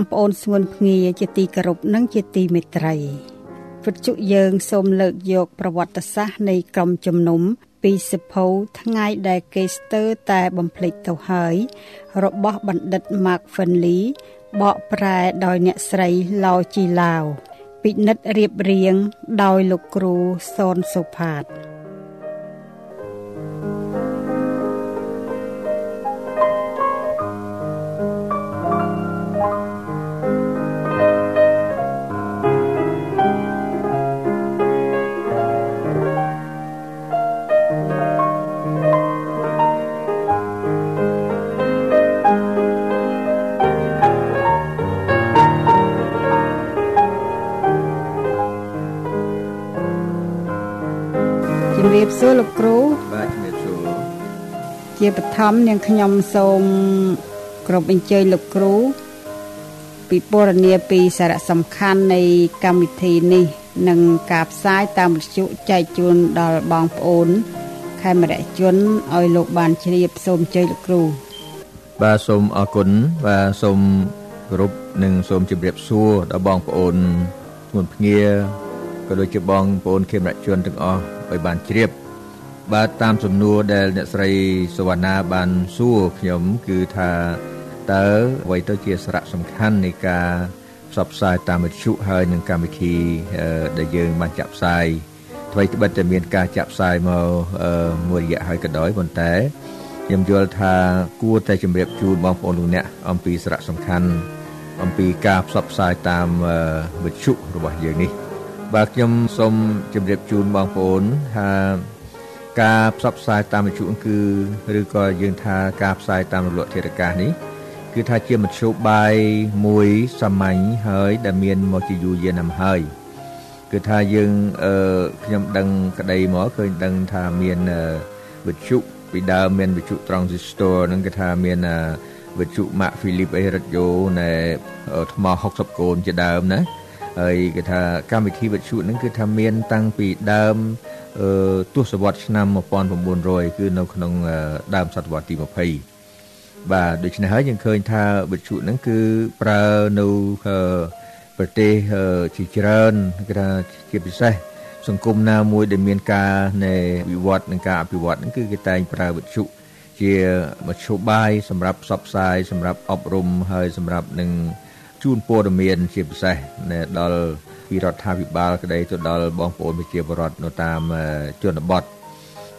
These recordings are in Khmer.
បងប្អូនស្ងួនភ្ងាជាទីគោរពនិងជាទីមេត្រីវិទ្យុយើងសូមលើកយកប្រវត្តិសាស្ត្រនៃក្រុមជំនុំពីសិភៅថ្ងៃដែលគេស្ទើរតែបំភ្លេចទៅហើយ របស់បណ្ឌិត Mark Finley បកប្រែដោយអ្នកស្រីឡោជីឡាវពិនិត្យរៀបរៀងដោយលោកគ្រូសនសុផាត ជាបឋមនាងខ្ញុំសូមគ្រប់អញ្ជើញលោកគ្រូ ពិពណ៌នាពីសារៈសំខាន់នៃកម្មវិធីនេះនិងការផ្សាយតាមវិទ្យុចែកជូនដល់បងប្អូនខេមរៈជនឲ្យលោកបានជ្រាបសូមអញ្ជើញលោកគ្រូបាទសូមអរគុណបាទសូមគោរពនិងសូមជម្រាបសួរដល់បងប្អូនធ្ងន់ភ្ងាក៏ដូចជាបងប្អូនខេមរៈជនទាំងអស់ឲ្យបានជ្រាប បាទតាមសំណួរដែលអ្នកស្រីសវណ្ណាបានសួរខ្ញុំគឺថាតើអ្វីទៅជាសារៈសំខាន់នៃការផ្សព្វផ្សាយតាមវិទ្យុហើយនឹងកម្មវិធីអឺដែលយើងបានចាក់ផ្សាយអ្វីត្បិតតែមានការចាក់ផ្សាយមកអឺមួយរយៈហើយក៏ដោយប៉ុន្តែខ្ញុំយល់ថាគួរតែជម្រាបជូនបងប្អូនលោកអ្នកអំពីសារៈសំខាន់អំពីការផ្សព្វផ្សាយតាមអឺវិទ្យុរបស់យើងនេះបាទខ្ញុំសូមជម្រាបជូនបងប្អូនថា ការផ្សព្វផ្សាយតាមវិទ្យុគឺឬក៏យើងថាការផ្សាយតាមរលកធាតុអាកាសនេះគឺថាជាមធ្យោបាយមួយសាមញ្ញហើយដែលមានមកជាយូរយារណាស់ហើយគឺថាយើងអឺខ្ញុំដឹងក្តីមកឃើញដឹងថាមានវិទ្យុពីដើមមានវិទ្យុ transistor ហ្នឹងគេថាមានវិទ្យុ Mac Philip អីរ៉ាឌីយ៉ូណែថ្ម60កូនជាដើមណាហើយគេថាកម្មវិធីវិទ្យុហ្នឹងគឺថាមានតាំងពីដើមអឺ ទសវត្សរ៍ឆ្នាំ1900គឺនៅក្នុងដើមសតវត្សទី20បាទដូច្នេះហើយយើងឃើញថាវិទ្យុហ្នឹងគឺប្រើនៅប្រទេសជាច្រើនគេថាជាពិសេសសង្គមណាមួយដែលមានការនៃវិវត្តនិងការអភិវឌ្ឍហ្នឹងគឺគេតែងប្រើវិទ្យុជាមធ្យោបាយសម្រាប់ផ្សព្វផ្សាយសម្រាប់អប់រំហើយសម្រាប់នឹង ជូនព័ត៌មានជាពិសេសដល់ពីរដ្ឋាភិបាលក្តីទៅដល់បងប្អូនប្រជាពលរដ្ឋនៅតាមជនបទ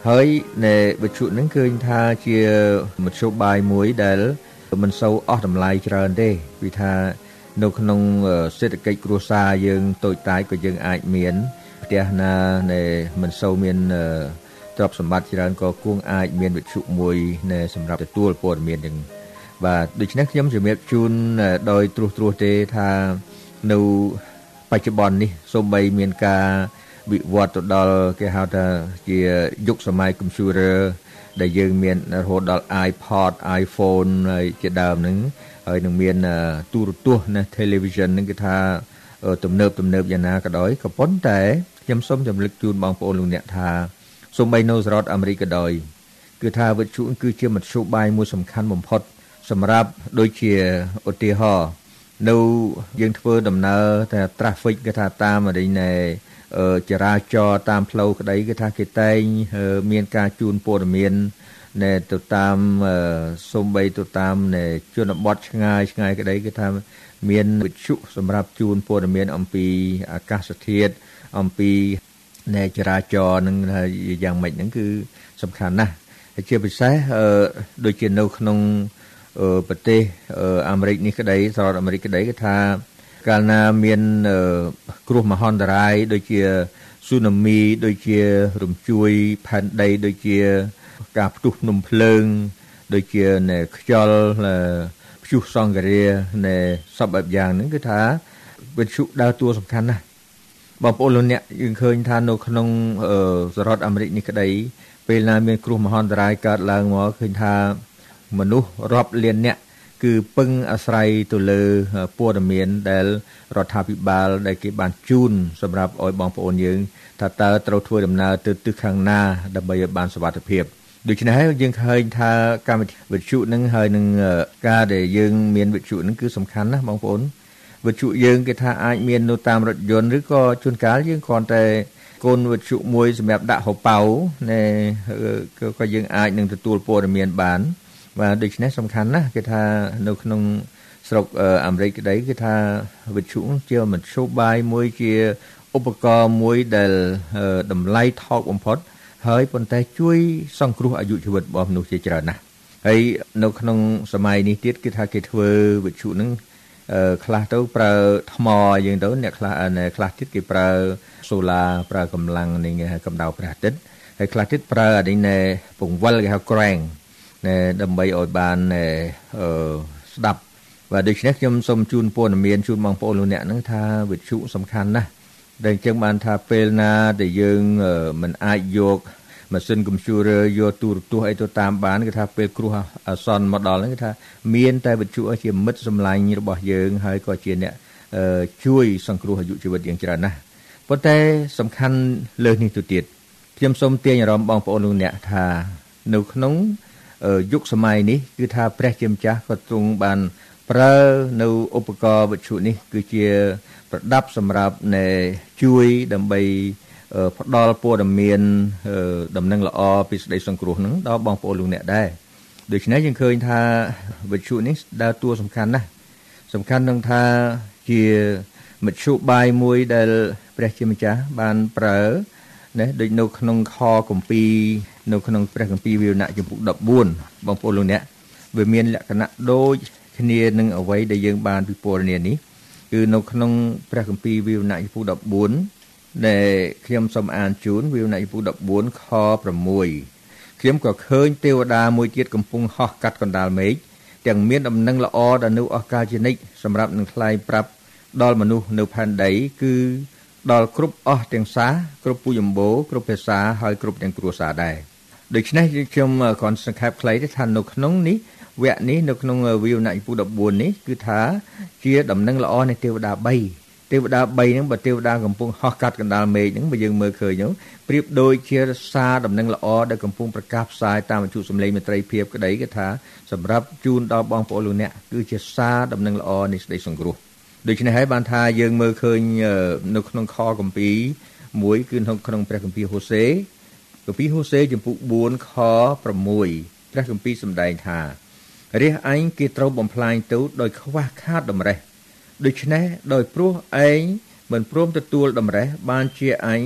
ហើយនៅវិទ្យុហ្នឹងឃើញថាជាមធ្យោបាយមួយដែលមិនសូវអស់តម្លៃច្រើនទេពីថានៅក្នុងសេដ្ឋកិច្ចគ្រួសារយើងតូចតាចក៏យើងអាចមានផ្ទះណានៃមិនសូវមានទ្រព្យសម្បត្តិច្រើនក៏គួងអាចមានវិទ្យុមួយនៅសម្រាប់ទទួលព័ត៌មានយ៉ាង បាទដូច្នេះខ្ញុំជំរាបជូនដោយត្រួសត្រាសទេថានៅបច្ចុប្បន្ននេះសូម្បីមានការវិវត្តទៅដល់គេហៅថាជាយុគសម័យ computer ដែលយើងមានរហូតដល់ iPod iPhone ហើយជាដើមហ្នឹងហើយនឹងមានទូរទស្សន៍ណា television ហ្នឹងគឺថាទំនើបទំនើបយ៉ាងណាក៏ដោយក៏ប៉ុន្តែខ្ញុំសូមចម្លឹកជូនបងប្អូនលោកអ្នកថាសូម្បីនៅសហរដ្ឋអាមេរិកក៏ដោយគឺថាវិទ្យុគឺជាមធ្យោបាយមួយសំខាន់បំផុត សម្រាប់ដូចជាឧទាហរណ៍នៅយើងធ្វើដំណើរតែ traffic គេថាតាមអីណែចរាចរតាមផ្លូវក្តីគឺថាគេតែងមានការជូនព័ត៌មានណែទៅតាមសំបីទៅតាមណែជនបទឆ្ងាយឆ្ងាយក្តីគឺថាមានវិទ្យុសម្រាប់ជូនព័ត៌មានអំពីអាកាសធាតុអំពីណែចរាចរណ៍នឹងយ៉ាងម៉េចហ្នឹងគឺសំខាន់ណាស់ហើយជាពិសេសដូចជានៅក្នុង ប្រទេសអាមេរិកនេះក្តីសហរដ្ឋអាមេរិកក្តីគឺថាកាលណាមានគ្រោះមហន្តរាយដូចជាស៊ូណាមីដូចជារំជួយផែនដីដូចជាការផ្ទុះភ្នំភ្លើង ដូចជាខ្យល់ព្យុះសង្ឃរានៃសពបែបយ៉ាងហ្នឹងគឺថាវិទ្យុដើរតួសំខាន់ណាស់បងប្អូនលោកអ្នកយើងឃើញថានៅក្នុងសហរដ្ឋអាមេរិកនេះក្តីពេលណាមានគ្រោះមហន្តរាយកើតឡើងមកឃើញថា មនុស្សរាប់លានអ្នកគឺពឹងអាស្រ័យទៅលើព័ត៌មានដែលរដ្ឋាភិបាលដែលគេបានជូនសម្រាប់ឲ្យបងប្អូនយើងថាតើត្រូវធ្វើដំណើរទៅទិសខាងណាដើម្បីឲ្យបានសុវត្ថិភាពដូច្នេះហើយយើងឃើញថាកម្មវិធីវិទ្យុនឹងហើយនឹងការដែលយើងមានវិទ្យុនឹងគឺសំខាន់ណាស់បងប្អូនវិទ្យុយើងគេថាអាចមាននៅតាមរថយន្តឬក៏ជួនកាលយើងគ្រាន់តែកូនវិទ្យុមួយសម្រាប់ដាក់ហូប៉ៅណែក៏យើងអាចនឹងទទួលព័ត៌មានបាន បាទដូច្នេះសំខាន់ណាស់គេថានៅក្នុងស្រុកអាមេរិកក្តីគឺថាវិទ្យុជាមធ្យោបាយមួយជាឧបករណ៍មួយដែលតម្លៃថោកបំផុត ហើយប៉ុន្តែជួយសង្គ្រោះអាយុជីវិតរបស់មនុស្សជាច្រើនណាស់ហើយនៅក្នុងសម័យនេះទៀតគឺថាគេធ្វើវិទ្យុនឹងខ្លះទៅប្រើថ្មយើងទៅអ្នកខ្លះខ្លះទៀតគេប្រើសូឡាប្រើកម្លាំងនៃកម្ដៅព្រះអាទិត្យហើយខ្លះទៀតប្រើអានេះពង្វិលគេហៅ crank ដើម្បីឲ្យបានអឺស្ដាប់បាទដូច្នេះខ្ញុំសូមជូនព័ត៌មានជូនបងប្អូនលោកអ្នកនឹងថាវិទ្យុសំខាន់ណាស់ដែលអញ្ចឹងបានថាពេលណាដែលយើងមិនអាចយកម៉ាស៊ីនកុំព្យូទ័រយកទូរទស្សន៍អីទៅតាមបានគឺថាពេលគ្រោះអាសន្នមកដល់ហ្នឹងគឺថាមានតែវិទ្យុជាមិត្តសម្លាញ់របស់យើងហើយក៏ជាអ្នកជួយសង្គ្រោះអាយុជីវិតយើងច្រើនណាស់ប៉ុន្តែសំខាន់លើសនេះទៅទៀតខ្ញុំសូមទាញអារម្មណ៍បងប្អូនលោកអ្នកថានៅក្នុង យុគសម័យនេះគឺថាព្រះជាម្ចាស់ក៏ទ្រង់បានប្រើនៅឧបករណ៍វិទ្យុនេះ គឺជាប្រដាប់សម្រាប់នៃជួយដើម្បីផ្ដល់ព័ត៌មានដំណឹងល្អពីស្ដីសង្គ្រោះនឹងដល់បងប្អូនលោកអ្នកដែរដូច្នេះយើងឃើញថាវិទ្យុនេះដើរតួសំខាន់ណាស់សំខាន់នឹងថាជាមធ្យោបាយមួយដែលព្រះជាម្ចាស់បានប្រើណាដូចនៅក្នុងខគម្ពីរ នៅក្នុងព្រះគម្ពីរវិវណៈចំពុក14បងប្អូនលោកអ្នកវាមានលក្ខណៈដូចគ្នានឹងអ្វីដែលយើងបានពិពណ៌នានេះគឺនៅក្នុងព្រះគម្ពីរវិវណៈចំពុក14ដែលខ្ញុំសូមអានជូនវិវណៈចំពុក14ខ6ខ្ញុំក៏ឃើញទេវតាមួយទៀតកំពុងហោះកាត់កណ្ដាលមេឃទាំងមានដំណឹងល្អដល់នៅអស់កាលជានិច្ចសម្រាប់នឹងថ្លែងប្រាប់ដល់មនុស្សនៅផែនដី គឺដល់គ្រប់អស់ទាំងសាគ្រប់ពូជអម្បូរគ្រប់ភាសាហើយគ្រប់ទាំងគ្រួសារដែរ ដូច្នេះខ្ញុំគ្រាន់សង្ខេបខ្លីទេថានៅក្នុងនេះវគ្គនេះនៅក្នុងវិវណៈពុ14នេះគឺថាជាដំណឹងល្អនៃទេវតា3ទេវតា3ហ្នឹងបើទេវតាកំពុងហោះកាត់កណ្ដាលមេឃហ្នឹងបើយើងមើលឃើញហ្នឹងប្រៀបដូចជាសារដំណឹងល្អដែលកំពុងប្រកាសផ្សាយតាមវិទ្យុសំឡេងមេត្រីភាពក្តីគឺថាសម្រាប់ជូនដល់បងប្អូនលោកអ្នកគឺជាសារដំណឹងល្អនៃសេចក្តីសង្គ្រោះដូច្នេះហើយបានថាយើងមើលឃើញនៅក្នុងខគម្ពីរមួយគឺនៅក្នុងព្រះគម្ពីរហូសេ គម្ពីរហូសេចំពុក4ខ6ព្រះគម្ពីរសម្ដែងថារះឯងគេត្រូវបំផ្លាញទៅដោយខ្វះខាតតម្រេះដូច្នេះដោយព្រោះឯងមិនព្រមទទួលតម្រេះបានជាឯង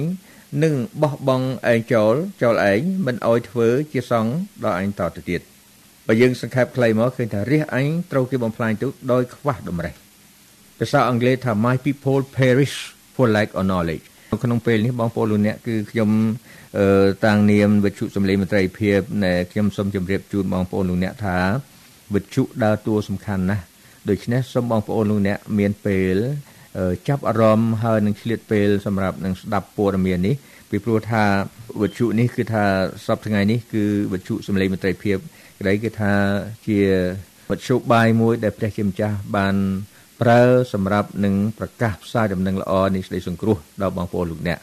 នឹងបោះបង់ឯងចូលចូលឯងមិនអោយធ្វើជាសង្ឃដល់ឯងតទៅទៀតបើយើងសង្ខេបខ្លីមកឃើញថារះឯងត្រូវគេបំផ្លាញទៅដោយខ្វះតម្រេះភាសាអង់គ្លេសថា my people perish for lack of knowledge ក្នុងពេលនេះបងប្អូនលោកអ្នកគឺខ្ញុំ តាំងនាមវិទ្យុសំឡេងមន្ត្រីភាពនៃខ្ញុំសូមជម្រាបជូនបងប្អូនលោកអ្នកថាវិទ្យុដើរតួសំខាន់ណាស់ដូច្នេះសូមបងប្អូនលោកអ្នកមានពេលចាប់អារម្មណ៍ហើយនឹងឆ្លៀតពេលសម្រាប់នឹងស្ដាប់ព័ត៌មាននេះពីព្រោះថាវិទ្យុនេះគឺថាសប្តាហ៍ថ្ងៃនេះគឺវិទ្យុសំឡេងមន្ត្រីភាពក្តីគឺថាជាវិទ្យុបាយមួយដែលព្រះជាម្ចាស់បានប្រើសម្រាប់នឹងប្រកាសផ្សាយដំណឹងល្អនៃសេចក្តីសង្គ្រោះដល់បងប្អូនលោកអ្នក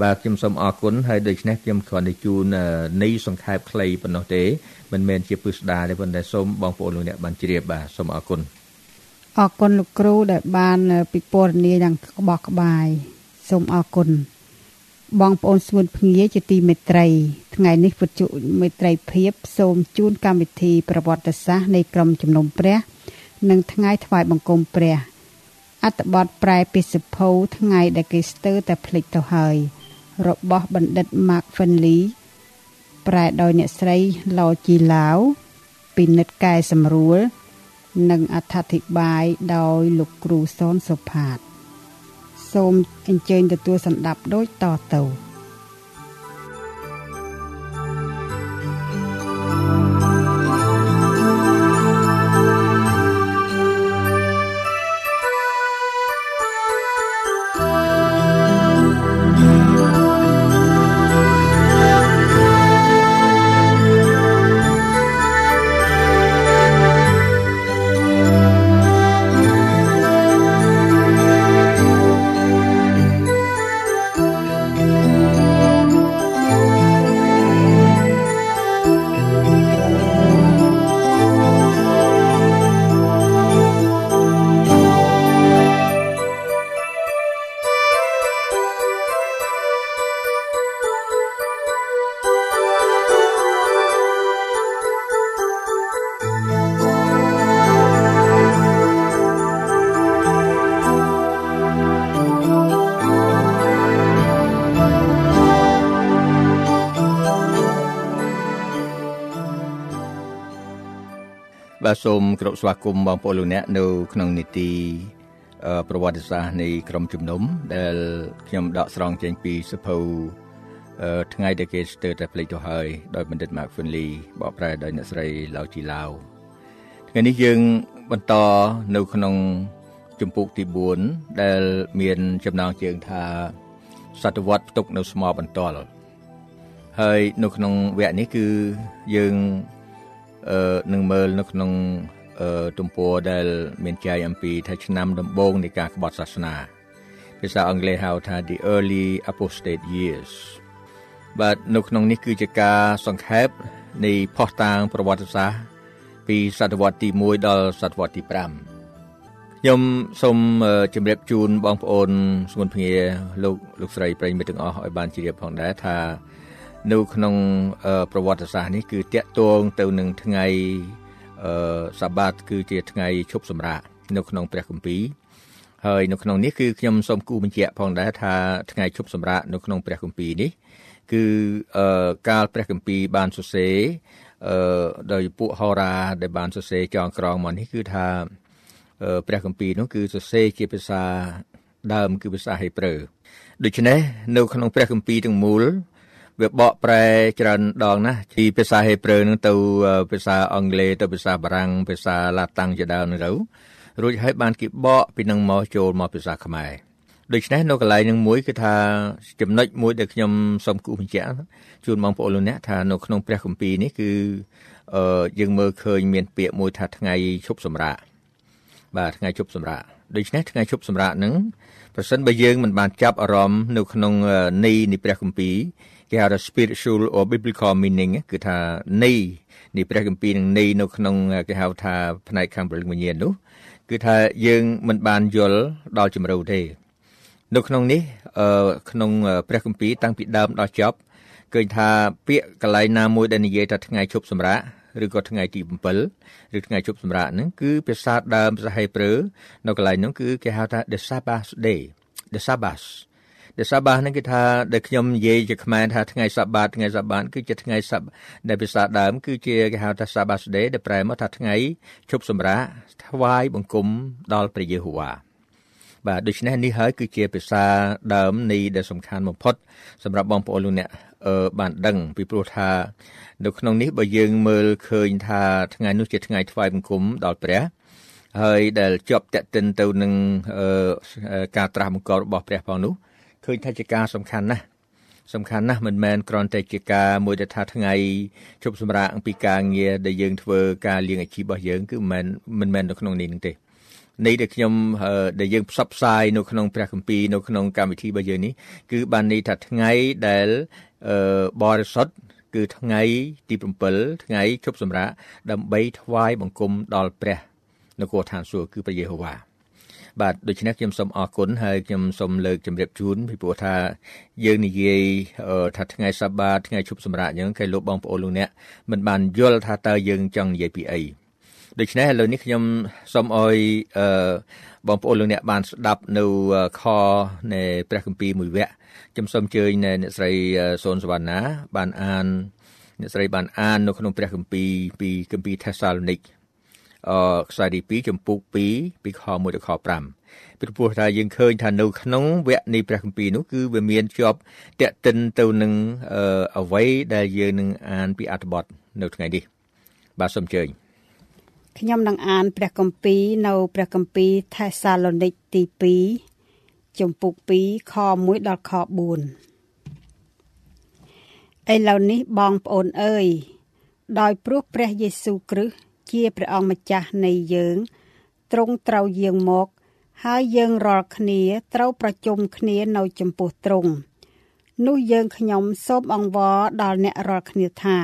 បាទខ្ញុំសូមអរគុណហើយដូច្នេះខ្ញុំគ្រាន់តែជូននៃសង្ខេបខ្លីប៉ុណ្ណោះទេមិនមែនជាពិស្ដារទេប៉ុន្តែសូមបងប្អូនលោកអ្នកបានជ្រាបបាទសូមអរគុណអរគុណលោកគ្រូដែលបានពិពណ៌នាយ៉ាងក្បោះក្បាយសូមអរគុណបងប្អូនស្ងួនភ្ងាជាទីមេត្រីថ្ងៃនេះពុទ្ធជមេត្រីភាពសូមជូនកម្មវិធីប្រវត្តិសាស្ត្រនៃក្រមជំនុំព្រះ និងថ្ងៃថ្វាយបង្គំព្រះអត្តបទប្រែពិសិភៅថ្ងៃដែលគេស្ទើរតែភ្លេចទៅហើយ របស់បណ្ឌិត Mark Finley ប្រែដោយអ្នកស្រីឡូជីឡាវពិនិត្យកែសម្រួល និងអត្ថាធិប្បាយដោយលោកគ្រូសនសុផាត សូមអញ្ជើញទទួលសម្ដាប់ដូចតទៅ សូមគោរពស្វាគមន៍បងប្អូនលោកអ្នកនៅក្នុងនីតិប្រវត្តិសាស្ត្រនៃក្រមជំនុំដែលខ្ញុំដកស្រង់ចេញពីសភៅថ្ងៃដែលគេស្ទើរតែភ្លេចទៅហើយដោយបណ្ឌិត Mark Finley បកប្រែដោយអ្នកស្រីឡៅជីឡាវថ្ងៃនេះយើងបន្តនៅក្នុងជំពូកទី4ដែលមានចំណងជើងថាសតវត្សផ្ទុកនៅស្មោបន្ទាល់ហើយនៅក្នុងវគ្គនេះគឺយើងអឺ នឹងមើលនៅក្នុងអឺទំព័រដែល មានចែកអំពីថាឆ្នាំដំបូងនៃការក្បត់សាសនាភាសាអង់គ្លេសហៅថា the early apostate years បាទនៅក្នុងនេះគឺជាការសង្ខេបនៃផុសតាងប្រវត្តិសាស្ត្រពីសតវត្សទី1ដល់សតវត្សទី5ខ្ញុំសូមជម្រាបជូនបងប្អូនស្ងួនភ្ងាលោកលោកស្រីប្រិយមិត្តទាំងអស់ឲ្យបានជ្រាបផងដែរថា នៅក្នុងប្រវត្តិសាស្ត្រនេះគឺតាក់ទងទៅនឹងថ្ងៃសាបាតគឺជាថ្ងៃឈប់សម្រាកនៅក្នុងព្រះគម្ពីរហើយនៅក្នុងនេះគឺខ្ញុំសូមគូបញ្ជាក់ផងដែរថាថ្ងៃឈប់សម្រាកនៅក្នុងព្រះគម្ពីរនេះគឺកាលព្រះគម្ពីរបានសរសេរអឺដោយពួកហោរាដែលបានសរសេរចងក្រងមកនេះគឺថាព្រះគម្ពីរនោះគឺសរសេរជាភាសាដើមគឺភាសាហេប្រឺដូច្នេះនៅក្នុងព្រះគម្ពីរទាំងមូល វាបកប្រែច្រើនដងណាស់ពីភាសាហេប្រឺនឹងទៅភាសាអង់គ្លេសទៅភាសាបារាំងភាសាឡាតាំងជាដើមទៅរួចហើយបានគេបកពីនឹងមកចូលមកភាសាខ្មែរដូច្នេះនៅកន្លែងនឹងមួយគឺថាចំណុចមួយដែលខ្ញុំសូមគូបញ្ជាក់ជូនបងប្អូនលោកអ្នកថានៅក្នុងព្រះគម្ពីរនេះគឺអឺយើងមើលឃើញមានពាក្យមួយថាថ្ងៃឈប់សម្រាកបាទថ្ងៃឈប់សម្រាកដូច្នេះថ្ងៃឈប់សម្រាកហ្នឹងប្រសិនបើយើងមិនបានចាប់អារម្មណ៍នៅក្នុងន័យនៃព្រះគម្ពីរ គេហៅថា spiritual or biblical meaning គឺថាន័យនៃព្រះគម្ពីរនឹងន័យនៅក្នុងគេហៅថាផ្នែកខាងព្រលឹងវិញ្ញាណនោះគឺថាយើងមិនបានយល់ដល់ជំរៅទេ នៅក្នុងនេះក្នុងព្រះគម្ពីរតាំងពីដើមដល់ចប់ឃើញថាពាក្យកន្លែងណាមួយដែលនិយាយថាថ្ងៃឈប់សម្រាកឬក៏ថ្ងៃទី7ឬថ្ងៃជប់សម្រាប់ហ្នឹងគឺភាសាដើមភាសាហេប្រឺនៅកន្លែងហ្នឹងគឺគេហៅថា the sabbath day the sabbath ដែលសាបាហ្នឹងគឺថាដែលខ្ញុំនិយាយជាខ្មែរថាថ្ងៃសាបាថ្ងៃសាបាគឺជាថ្ងៃសាបដែលភាសាដើមគឺជាគេហៅថា Sabbath day ដែលប្រែមកថាថ្ងៃជប់សម្រាកថ្វាយបង្គំដល់ព្រះយេហូវ៉ាបាទដូច្នេះនេះហើយគឺជាភាសាដើមនៃដែលសំខាន់បំផុត សម្រាប់បងប្អូនលោកអ្នកអឺបានដឹងពីព្រោះថា នៅក្នុងនេះបើយើងមើលឃើញថាថ្ងៃនោះជាថ្ងៃថ្វាយបង្គំដល់ព្រះហើយដែលជាប់តេតិនទៅនឹងការត្រាស់បង្គាប់របស់ព្រះផងនោះ ឃើញថាជាការសំខាន់ណាស់សំខាន់ណាស់មិនមែនគ្រាន់តែជាការមួយដែលថាថ្ងៃជប់សម្រាប់អំពីការងារដែលយើងធ្វើការលៀងអាជីពរបស់យើងគឺមិនមែនមិនមែននៅក្នុងនេះនឹងទេនៃដែលខ្ញុំដែលយើងផ្សព្វផ្សាយនៅក្នុងព្រះគម្ពីរនៅក្នុងកម្មវិធីរបស់យើងនេះគឺបានន័យថាថ្ងៃដែលបរិសុទ្ធគឺថ្ងៃទី7ថ្ងៃជប់សម្រាកដើម្បីថ្វាយបង្គំដល់ព្រះនគរឋានសួគ៌គឺព្រះយេហូវ៉ា បាទដូច្នេះខ្ញុំសូមអរគុណហើយខ្ញុំសូមលើកជម្រាបជូនពីព្រោះថាយើងនិយាយថាថ្ងៃសបាតថ្ងៃជប់សម្រាប់អញ្ចឹងគេលោកបងប្អូនលោកអ្នកមិនបានយល់ថាតើយើងចង់និយាយពីអីដូច្នេះឥឡូវនេះខ្ញុំសូមអោយអឺបងប្អូនលោកអ្នកបានស្ដាប់នៅខនៃព្រះគម្ពីរមួយវគ្គខ្ញុំសូមអញ្ជើញអ្នកស្រីសូនសវណ្ណាបានអានអ្នកស្រីបានអាននៅក្នុងព្រះគម្ពីរពីគម្ពីរថេសាឡូនីកអ ខ្សែទី2ចំពុក2ពីខ1ដល់ខ5ពីព្រោះថាយើងឃើញថានៅក្នុងវគ្គនៃព្រះគម្ពីរនោះគឺវាមានជាប់តេតិនទៅនឹងអ្វីដែលយើងនឹងអានពីអត្ថបទនៅថ្ងៃនេះបាទសូមអញ្ជើញខ្ញុំនឹងអានព្រះគម្ពីរនៅព្រះគម្ពីរថេសាឡូនីកទី2ចំពុក2ខ1ដល់ខ4ឥឡូវនេះបងប្អូនអើយដោយព្រោះព្រះយេស៊ូវគ្រីស្ទ ជាព្រះអង្គម្ចាស់នៃយើងទ្រង់ត្រូវយាងមក ហើយយើងរាល់គ្នាត្រូវប្រជុំគ្នានៅចំពោះទ្រង់នោះយើងខ្ញុំសូមអង្វរដល់អ្នករាល់គ្នាថា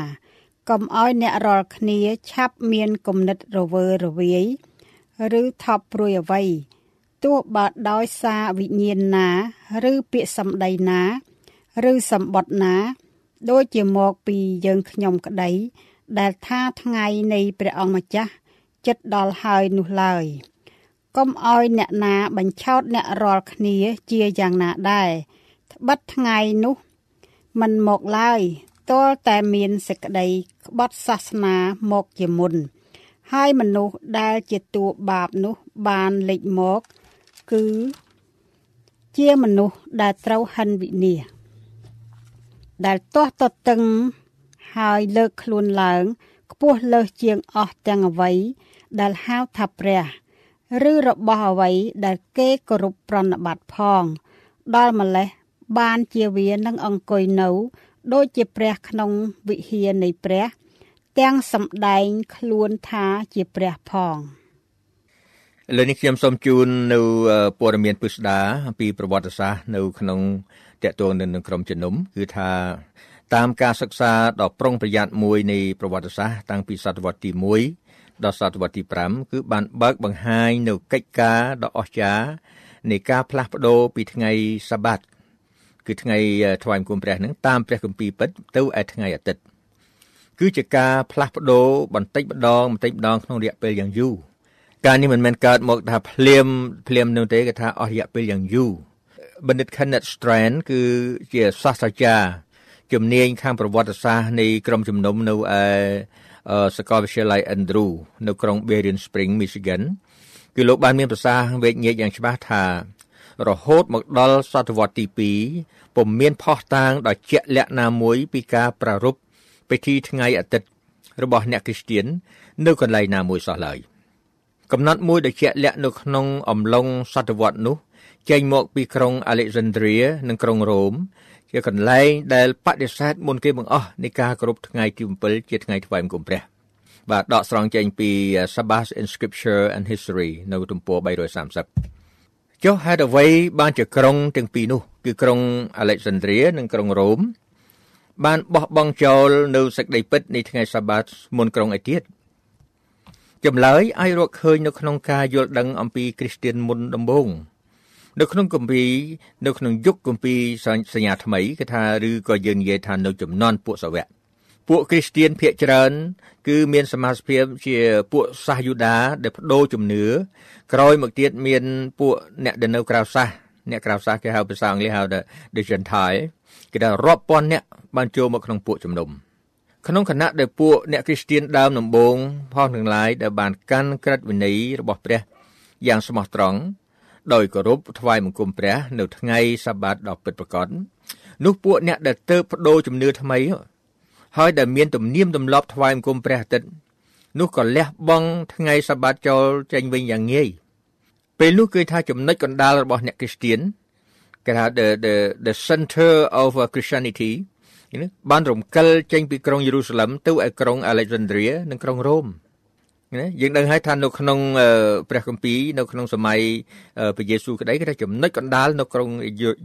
កុំឲ្យអ្នករាល់គ្នាឆាប់មានគំនិតរវើរវាយឬថប់ព្រួយអ្វីទោះបើដោយសារវិញ្ញាណណា ឬពាក្យសម្ដីណា ឬសម្បត្តិណា ដូចជាមកពីយើងខ្ញុំក្តី ដែលថាថ្ងៃនៃព្រះអង្គម្ចាស់ចិត្តដល់ហើយនោះឡើយកុំឲ្យអ្នកណាបញ្ឆោតអ្នករាល់គ្នាជាយ៉ាងណាដែរត្បិតថ្ងៃនោះมันមកឡើយទាល់តែមានសេចក្តីក្បត់សាសនាមកជាមុន ហើយមនុស្សដែលជាតួបាបនោះបានលេចមក គឺជាមនុស្សដែលត្រូវហិនវិនាសដែលទាស់តតឹង ហើយលើកខ្លួនឡើងខ្ពស់លើសជាងអស់ទាំងអ្វីដែលហៅថាព្រះឬរបស់អ្វីដែលគេគោរពប្រណិប័តផង ដល់ម្លេះបានជាវានឹងអង្គុយនៅដូចជាព្រះក្នុងវិហារនៃព្រះ ទាំងសំដែងខ្លួនថាជាព្រះផងឥឡូវនេះខ្ញុំសូមជូននៅព័ត៌មានពិស្ដាអំពីប្រវត្តិសាស្ត្រនៅក្នុងតកតងនឹងក្រុមជំនុំគឺថា តាមការសិក្សាដ៏ប្រុងប្រយ័ត្នមួយនៃប្រវត្តិសាស្ត្រតាំងពីសតវត្សទី1ដល់សតវត្សទី5គឺបានបើកបង្ហាញនៅកិច្ចការដ៏អស្ចារ្យនៃការផ្លាស់ប្ដូរពីថ្ងៃសាបាតគឺថ្ងៃថ្វាយបង្គំព្រះនឹងតាមព្រះគម្ពីរពិតទៅឯថ្ងៃអាទិត្យគឺជាការផ្លាស់ប្ដូរបន្តិចម្ដងបន្តិចម្ដងក្នុងរយៈពេលយ៉ាងយូរការនេះមិនមែនកើតមកថាភ្លាមភ្លាមនោះទេគេថាអស់រយៈពេលយ៉ាងយូរបណ្ឌិត Kenneth Strand គឺជាសាស្ត្រាចារ្យ ជំនាញខាងប្រវត្តិសាស្ត្រនៃក្រុមជំនុំនៅឯសាកលវិទ្យាល័យ Andrew នៅក្រុង Berrien Springs Michigan គឺលោកបានមានប្រសាសន៍វេជ្ជញាក់យ៉ាងច្បាស់ថា រហូតមកដល់សតវត្សទី2ពុំមានផុសតាងដ៏ជាក់លាក់ណាមួយពីការប្រារព្ធពិធីថ្ងៃអាទិត្យរបស់អ្នកគ្រីស្ទាននៅកន្លែងណាមួយសោះឡើយកំណត់មួយដែលជាក់លាក់នៅក្នុងអំឡុងសតវត្សនោះចេញមកពីក្រុង Alexandria និងក្រុងរ៉ូម ជាកន្លែងដែលបដិសេធមុនគេបង្អស់នៃការគោរពថ្ងៃទី7ជាថ្ងៃថ្វាយបង្គំព្រះបាទដកស្រង់ចេញពី Sabbath in Scripture and History នៅទំព័រ330ចុះហេតុអ្វីបានជាក្រុងទាំងពីរនោះ គឺក្រុង Alexandria និងក្រុងរ៉ូមបានបោះបង់ចោលនៅសេចក្តីពិតនៃថ្ងៃសាបាតមុនក្រុងឯទៀតចម្លើយអាចរកឃើញនៅក្នុងការយល់ដឹងអំពីគ្រីស្ទានមុនដំបូង នៅក្នុងគម្ពីរនៅក្នុងយុគគម្ពីរសញ្ញាថ្មីគឺថាឬក៏យើងនិយាយថានៅចំនួនពួកសាវកពួកគ្រីស្ទៀនភាគច្រើន គឺមានសមាជិកជាពួកសាសយូដាដែលបដូរជំនឿក្រោយមកទៀតមានពួកអ្នកដែលនៅក្រៅសាសអ្នកក្រៅសាសគេហៅភាសាអង់គ្លេសហៅថា the gentile គេថារាប់ពាន់អ្នកបានចូលមកក្នុងពួកជំនុំក្នុងគណៈដែលពួកអ្នកគ្រីស្ទៀនដើមដំបូងផងទាំងឡាយដែលបានកាន់ក្រឹតវិន័យរបស់ព្រះយ៉ាងស្មោះត្រង់ ដោយគោរពថ្វាយបង្គំព្រះនៅថ្ងៃសាបាតដ៏ពិតប្រាកដនោះពួកអ្នកដែលទៅបដូរជំនឿថ្មី ហើយដែលមានទំនៀមទម្លាប់ថ្វាយបង្គំព្រះអាទិត្យនោះក៏លះបង់ថ្ងៃសាបាតចូលចេញវិញយ៉ាងងាយពេលនោះគឺថាចំណុចកណ្ដាលរបស់អ្នកគ្រីស្ទៀនគេថា the the the center of Christianity បានរំកិលចេញពីក្រុងយេរូសាឡឹមទៅឯក្រុង Alexandria និងក្រុងរ៉ូម ណាយើងដឹងហើយថានៅក្នុងព្រះគម្ពីរនៅក្នុងសម័យព្រះយេស៊ូវក្តីគេថាចំណុចកណ្ដាលនៅក្រុង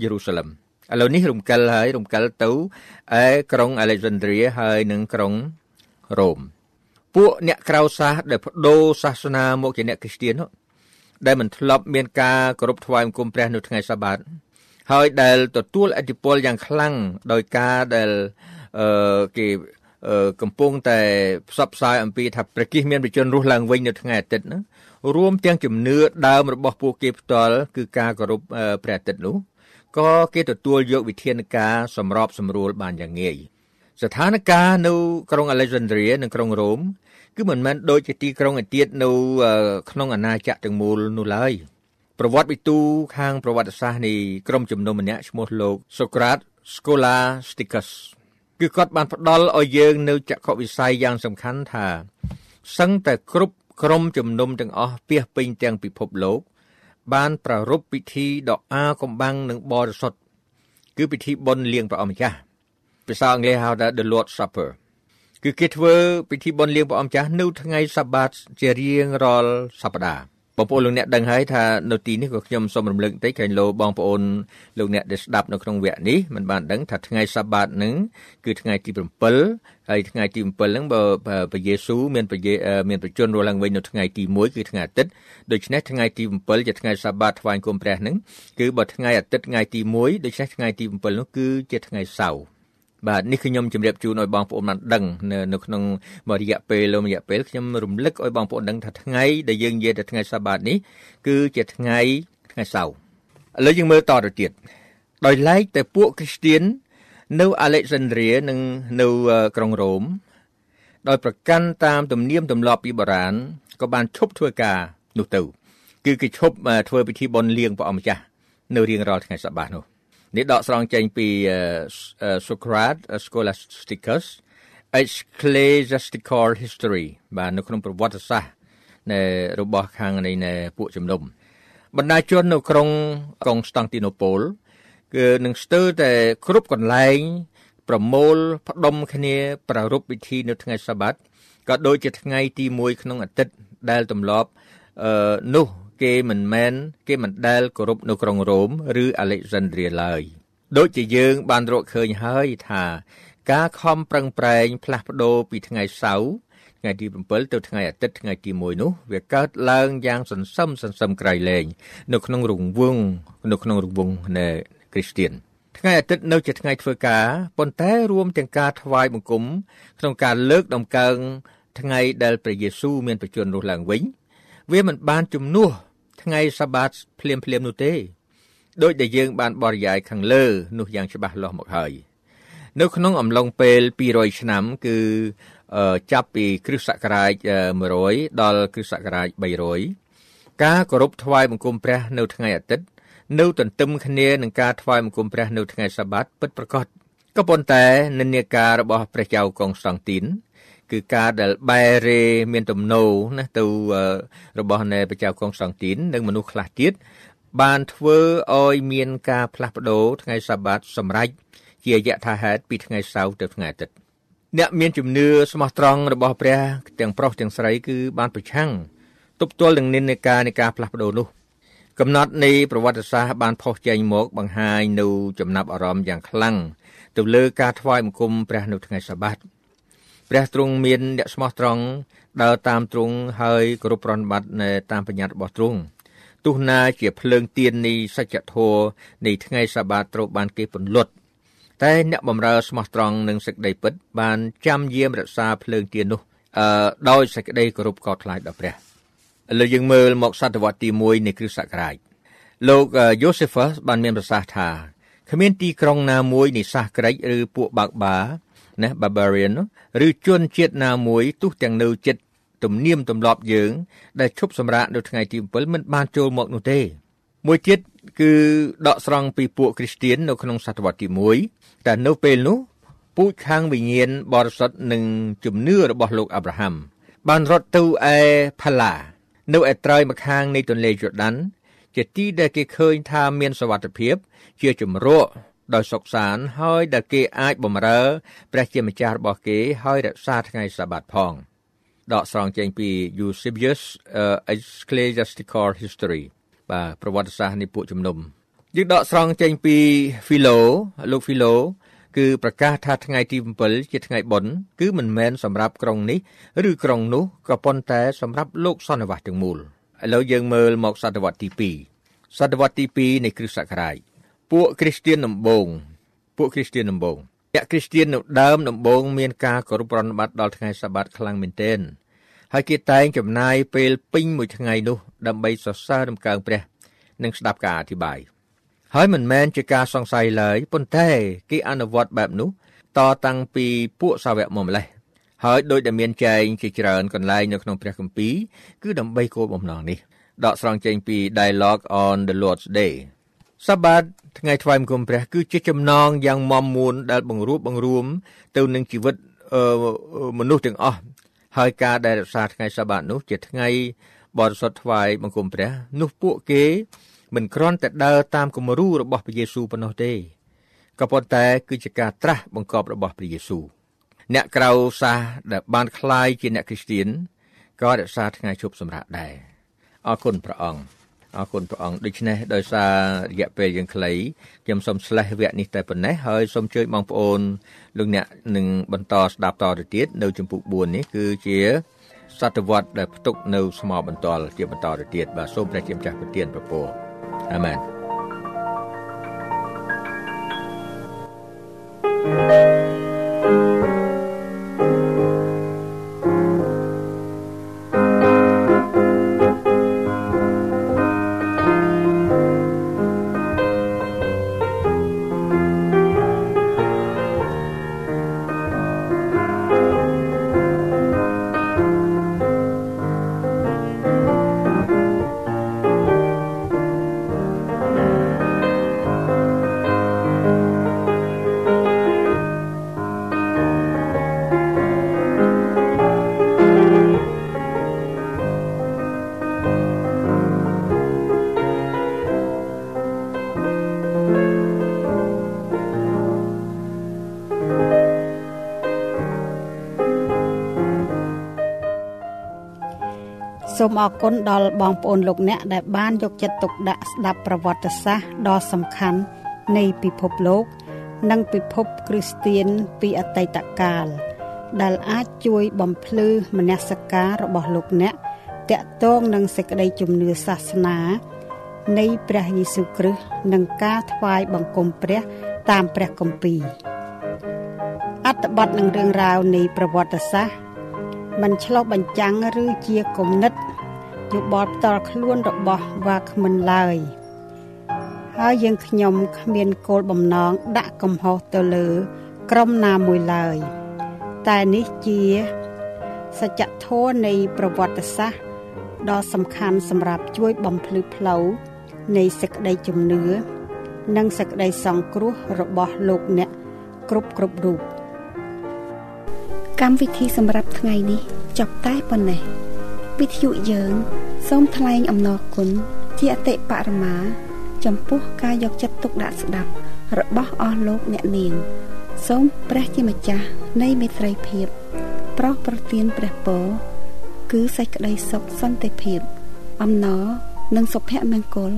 យេរូសាឡឹមឥឡូវនេះរំកិលហើយរំកិលទៅឯក្រុងអាឡេសាន់ដ្រីហើយនិងក្រុងរ៉ូមពួកអ្នកក្រៅសាសដែលបដូរសាសនាមកជាអ្នកគ្រីស្ទានដែលមិនធ្លាប់មានការគោរពថ្វាយបង្គំព្រះនៅថ្ងៃសាបាតហើយដែលទទួលអធិពលយ៉ាងខ្លាំងដោយការដែលអឺគេ កំពុងតែផ្សព្វផ្សាយអំពីថាព្រះគិសមានប្រជាជនរស់ឡើងវិញនៅថ្ងៃអាទិត្យណារួមទាំងជំនឿដើមរបស់ពួកគេផ្ទាល់គឺការគោរពព្រះអាទិត្យនោះក៏គេទទួលយកវិធានការសម្របសម្រួលបានយ៉ាងងាយស្ថានភាពនៅក្រុង Alexandria និងក្រុងរ៉ូមគឺមិនមែនដូចជាទីក្រុងឯទៀតនៅក្នុងអាណាចក្រទាំងមូលនោះឡើយប្រវត្តិវិទូខាងប្រវត្តិសាស្ត្រនៃក្រុមជំនុំម្នាក់ឈ្មោះលោក Socrates Scholasticus គឺគាត់បានផ្ដល់ឲ្យយើងនៅចក្ខុវិស័យយ៉ាងសំខាន់ថាសឹងតែគ្រប់ក្រុមជំនុំទាំងអស់ពាសពេញទាំងពិភពលោក បានប្រារព្ធពិធីដ៏អាកំបាំងនិងបរិសុទ្ធគឺពិធីបុណ្យលៀងព្រះអម្ចាស់ភាសាអង់គ្លេសហៅថា The Lord's Supper គឺគេធ្វើពិធីបុណ្យលៀងព្រះអម្ចាស់នៅថ្ងៃសបាតជារៀងរាល់សប្តាហ៍ បងប្អូនលោកអ្នកដឹងហើយថានៅទីនេះក៏ខ្ញុំសូមរំលឹកបន្តិចក្រែងលោបងប្អូនលោកអ្នកដែលស្ដាប់នៅក្នុងវគ្គនេះមិនបានដឹងថាថ្ងៃសាបាតនឹងគឺថ្ងៃទី7ហើយថ្ងៃទី7ហ្នឹងបើព្រះយេស៊ូវមានព្រះមានប្រជញ្ញរស់ឡើងវិញនៅថ្ងៃទី1គឺថ្ងៃអាទិត្យដូច្នេះថ្ងៃទី7ជាថ្ងៃសាបាតថ្វាយគុំព្រះហ្នឹងគឺបើថ្ងៃអាទិត្យថ្ងៃទី1ដូច្នេះថ្ងៃទី7នោះគឺជាថ្ងៃសៅរ៍ បាទនេះគឺខ្ញុំជម្រាបជូនឲ្យបងប្អូនបានដឹងនៅនៅក្នុងរយៈពេលរយៈពេលខ្ញុំរំលឹកឲ្យបងប្អូនដឹងថាថ្ងៃដែលយើងនិយាយទៅថ្ងៃសាបាតនេះគឺជាថ្ងៃថ្ងៃសៅរ៍ឥឡូវយើងមើលតទៅទៀតដោយឡែកតែពួកគ្រីស្ទៀននៅអាឡិចសាន់ដ្រីនិងនៅក្រុងរ៉ូមដោយប្រកាន់តាមទំនៀមទម្លាប់ពីបុរាណក៏បានឈប់ធ្វើការនោះទៅ គឺគេឈប់ធ្វើពិធីបុណ្យលៀងព្រះអម្ចាស់នៅរៀងរាល់ថ្ងៃសបាតនោះ នេះដកស្រង់ចេញពី Socrates Scholasticus Ecclesiastical History បាទនៅក្នុងប្រវត្តិសាស្ត្រនៃរបស់ខាងនៃពួកជំនុំបណ្ដាជននៅក្រុងក្រុងស្តង់ទីណូប៉ូលគឺនឹងស្ទើរតែគ្រប់កន្លែង ប្រមូលផ្ដុំគ្នាប្រារព្ធពិធីនៅថ្ងៃសាបាតក៏ដូចជាថ្ងៃទី1ក្នុងអាទិត្យដែលទម្លាប់អឺនោះ គេមិនមែនគេមិនដែលគោរពនៅក្រុងរ៉ូមឬអាឡិចសាន់ដ្រីឡើយដូចជាយើងបានរកឃើញហើយថាការខំប្រឹងប្រែងផ្លាស់ប្ដូរពីថ្ងៃសៅរ៍ថ្ងៃទី7ទៅថ្ងៃអាទិត្យថ្ងៃទី1នោះវាកើតឡើងយ៉ាងសន្សឹមសន្សឹមក្រៃលែងនៅក្នុងរង្វង់នៅក្នុងរង្វង់នៃគ្រីស្ទៀនថ្ងៃអាទិត្យនៅជាថ្ងៃធ្វើការប៉ុន្តែរួមទាំងការថ្វាយបង្គំក្នុងការលើកដំកើងថ្ងៃដែលព្រះយេស៊ូវមានប្រជញ្ញរស់ឡើងវិញវាមិនបានជំនួស ថ្ងៃសាបាតភ្លាមភ្លាមនោះទេដោយដែលយើងបានបរិយាយខាងលើនោះយ៉ាងច្បាស់លាស់មកហើយនៅក្នុងអំឡុងពេល200ឆ្នាំគឺចាប់ពីគ្រិស្តសករាជ100ដល់គ្រិស្តសករាជ300ការគោរពថ្វាយបង្គំព្រះនៅថ្ងៃអាទិត្យនៅទន្ទឹមគ្នានឹងការថ្វាយបង្គំព្រះនៅថ្ងៃសាបាតពិតប្រាកដក៏ប៉ុន្តែនិន្នាការរបស់ព្រះចៅកុងស្តង់ទីន គឺការដែលបែរេមានទំនោរណាទៅរបស់នៃព្រះចៅកុងស្តង់ទីននិងមនុស្សខ្លះទៀតបានធ្វើឲ្យមានការផ្លាស់ប្ដូរថ្ងៃសាបាតសម្រាប់ជាយថាហេតុពីថ្ងៃសៅរ៍ទៅថ្ងៃអាទិត្យអ្នកមានជំនឿស្មោះត្រង់របស់ព្រះទាំងប្រុសទាំងស្រីគឺបានប្រឆាំងទប់ទល់នឹងនិន្នាការនៃការផ្លាស់ប្ដូរនោះកំណត់នៃប្រវត្តិសាស្ត្របានផុសចេញមកបង្ហាញនៅចំណាប់អារម្មណ៍យ៉ាងខ្លាំងទៅលើការថ្វាយបង្គំព្រះនៅថ្ងៃសាបាត ព្រះទ្រង់មានអ្នកស្មោះត្រង់ដើរតាមទ្រង់ហើយគោរពប្រណិប័តនៅតាមបញ្ញត្តិរបស់ទ្រង់ទោះណាជាភ្លើងទៀននៃសច្ចធម៌នៃថ្ងៃសាបាតត្រូវបានគេពន្លត់តែអ្នកបម្រើស្មោះត្រង់នឹងសេចក្តីពិត បានចាំយាមរក្សាភ្លើងទៀននោះអឺដោយសេចក្តីគោរពកោតខ្លាចដល់ព្រះឥឡូវយើងមើលមកសតវត្សទី1នៃគ្រិស្តសករាជលោកយូសេហ្វសបានមានប្រសាសន៍ថាគ្មានទីក្រុងណាមួយនៃសាសក្រិចឬពួកបាក់បា ណា barbarian ឬជនជាតិណាមួយទោះទាំងនៅចិត្តទំនៀមទម្លាប់យើង ដែលឈប់សម្រាកនៅថ្ងៃទី7មិនបានចូលមកនោះទេ មួយទៀតគឺដកស្រង់ពីពួកគ្រីស្ទៀននៅក្នុងសតវត្សទី1តែនៅពេលនោះពូជខាងវិញ្ញាណបរិសុទ្ធនិងជំនឿរបស់លោកអាប់រ៉ាហាំបានរត់ទៅឯផាឡានៅឯត្រើយម្ខាងនៃទន្លេយូដានជាទីដែលគេឃើញថាមានសវត្ថភាព ជាជំរក ដោយសុខសានហើយដែលគេអាចបំរើព្រះជាម្ចាស់របស់គេហើយរក្សាថ្ងៃសាបាតផងដកស្រង់ចេញពី Eusebius uh, Ecclesiastical History បាទប្រវត្តិសាស្ត្រនៃពួកជំនុំយើងដកស្រង់ចេញពី Philo លោក Philo គឺប្រកាសថាថ្ងៃទី7ជាថ្ងៃបុណ្យគឺមិនមែនសម្រាប់ក្រុងនេះ ឬក្រុងនោះក៏ប៉ុន្តែសម្រាប់លោកសន្និវាសទាំងមូលឥឡូវយើងមើលមកសតវត្សទី2សតវត្សទី2នៃគ្រិស្តសករាជ ពួកគ្រីស្ទៀនដំបូងពួកគ្រីស្ទៀនដំបូងអ្នកគ្រីស្ទៀននៅដើមដំបូងមានការគោរពប្រណិប័តដល់ថ្ងៃសាបាតខ្លាំងមែនទែនហើយគេតែងចំណាយពេលពេញមួយថ្ងៃនោះដើម្បីសរសើររំកើងព្រះ និងស្ដាប់ការអធិប្បាយហើយមិនមែនជាការសង្ស័យឡើយប៉ុន្តែគេអនុវត្តបែបនោះតតាំងពីពួកសាវកមកម្លេះហើយដោយដែលមានចែងជាច្រើនកន្លែងនៅក្នុងព្រះគម្ពីរគឺដើម្បីគោលបំណងនេះដកស្រង់ចេញពី Dialogue on the Lord's Day សបាតថ្ងៃថ្វាយបង្គំព្រះគឺជាចំណងយ៉ាងមមមួនដែលបង្រួបបង្រួមទៅនឹងជីវិតមនុស្សទាំងអស់ហើយការដែលរក្សាថ្ងៃសបាតនោះជាថ្ងៃបរិសុទ្ធថ្វាយបង្គំព្រះនោះពួកគេមិនគ្រាន់តែដើរតាមគំរូរបស់ព្រះយេស៊ូវប៉ុណ្ណោះទេក៏ប៉ុន្តែគឺជាការត្រាស់បង្គាប់របស់ព្រះយេស៊ូវអ្នកក្រៅសាសដែលបានคล้ายជាអ្នកគ្រីស្ទៀនក៏រក្សាថ្ងៃជប់សម្រាប់ដែរអរគុណព្រះអង្គ អរគុណព្រះអង្គដូច្នេះដោយសាររយៈពេលយើងខ្លីខ្ញុំសូមឆ្លេះវគ្គនេះតែប៉ុណ្ណេះហើយសូមជួយបងប្អូនលោកអ្នកនឹងបន្តស្ដាប់តទៅទៀតនៅជំពូក4នេះគឺជាសតវត្សដែលផ្ទុកនៅស្មោបន្ទាល់ជាបន្តទៅទៀតបាទសូមព្រះជាម្ចាស់ប្រទានពរអាមែន សូមអរគុណដល់បងប្អូនលោកអ្នកដែលបានយកចិត្តទុកដាក់ស្ដាប់ប្រវត្តិសាស្ត្រដ៏សំខាន់នៃពិភពលោក និងពិភពគ្រីស្ទៀនពីអតីតកាល ដែលអាចជួយបំភ្លឺមនសិការរបស់លោកអ្នកតាក់ទងនឹងសេចក្តីជំនឿសាសនា នៃព្រះយេស៊ូវគ្រីស្ទនិងការថ្វាយបង្គំព្រះតាមព្រះគម្ពីរអត្ថបទនឹងរឿងរ៉ាវនៃប្រវត្តិសាស្ត្រមិនឆ្លោះបញ្ចាំងឬជាគំនិត យោបល់ផ្ទាល់ខ្លួនរបស់វាគ្មិនឡើយហើយយើងខ្ញុំគ្មានគោលបំណងដាក់កំហុសទៅលើ ក្រុមណាមួយឡើយ តែនេះជាសច្ចធម៌នៃប្រវត្តិសាស្ត្រដ៏សំខាន់សម្រាប់ជួយបំភ្លឺផ្លូវនៃសេចក្តីជំនឿនិងសេចក្តីសង្គ្រោះរបស់លោកអ្នកគ្រប់គ្រប់រូបកម្មវិធីសម្រាប់ថ្ងៃនេះចប់តែប៉ុណ្ណេះ វិទ្យុយើង សូមថ្លែងអំណរគុណជាអតិបរមា ចំពោះការយកចិត្តទុកដាក់ស្ដាប់ របស់អស់លោកអ្នកនាង សូមព្រះជាម្ចាស់នៃមេត្រីភាព ប្រោសប្រទានព្រះពរគឺសេចក្តីសុខសន្តិភាព អំណរនិងសុភមង្គល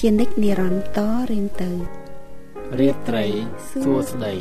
ជានិច្ចនិរន្តរ៍តរៀងទៅរាត្រីសួស្តី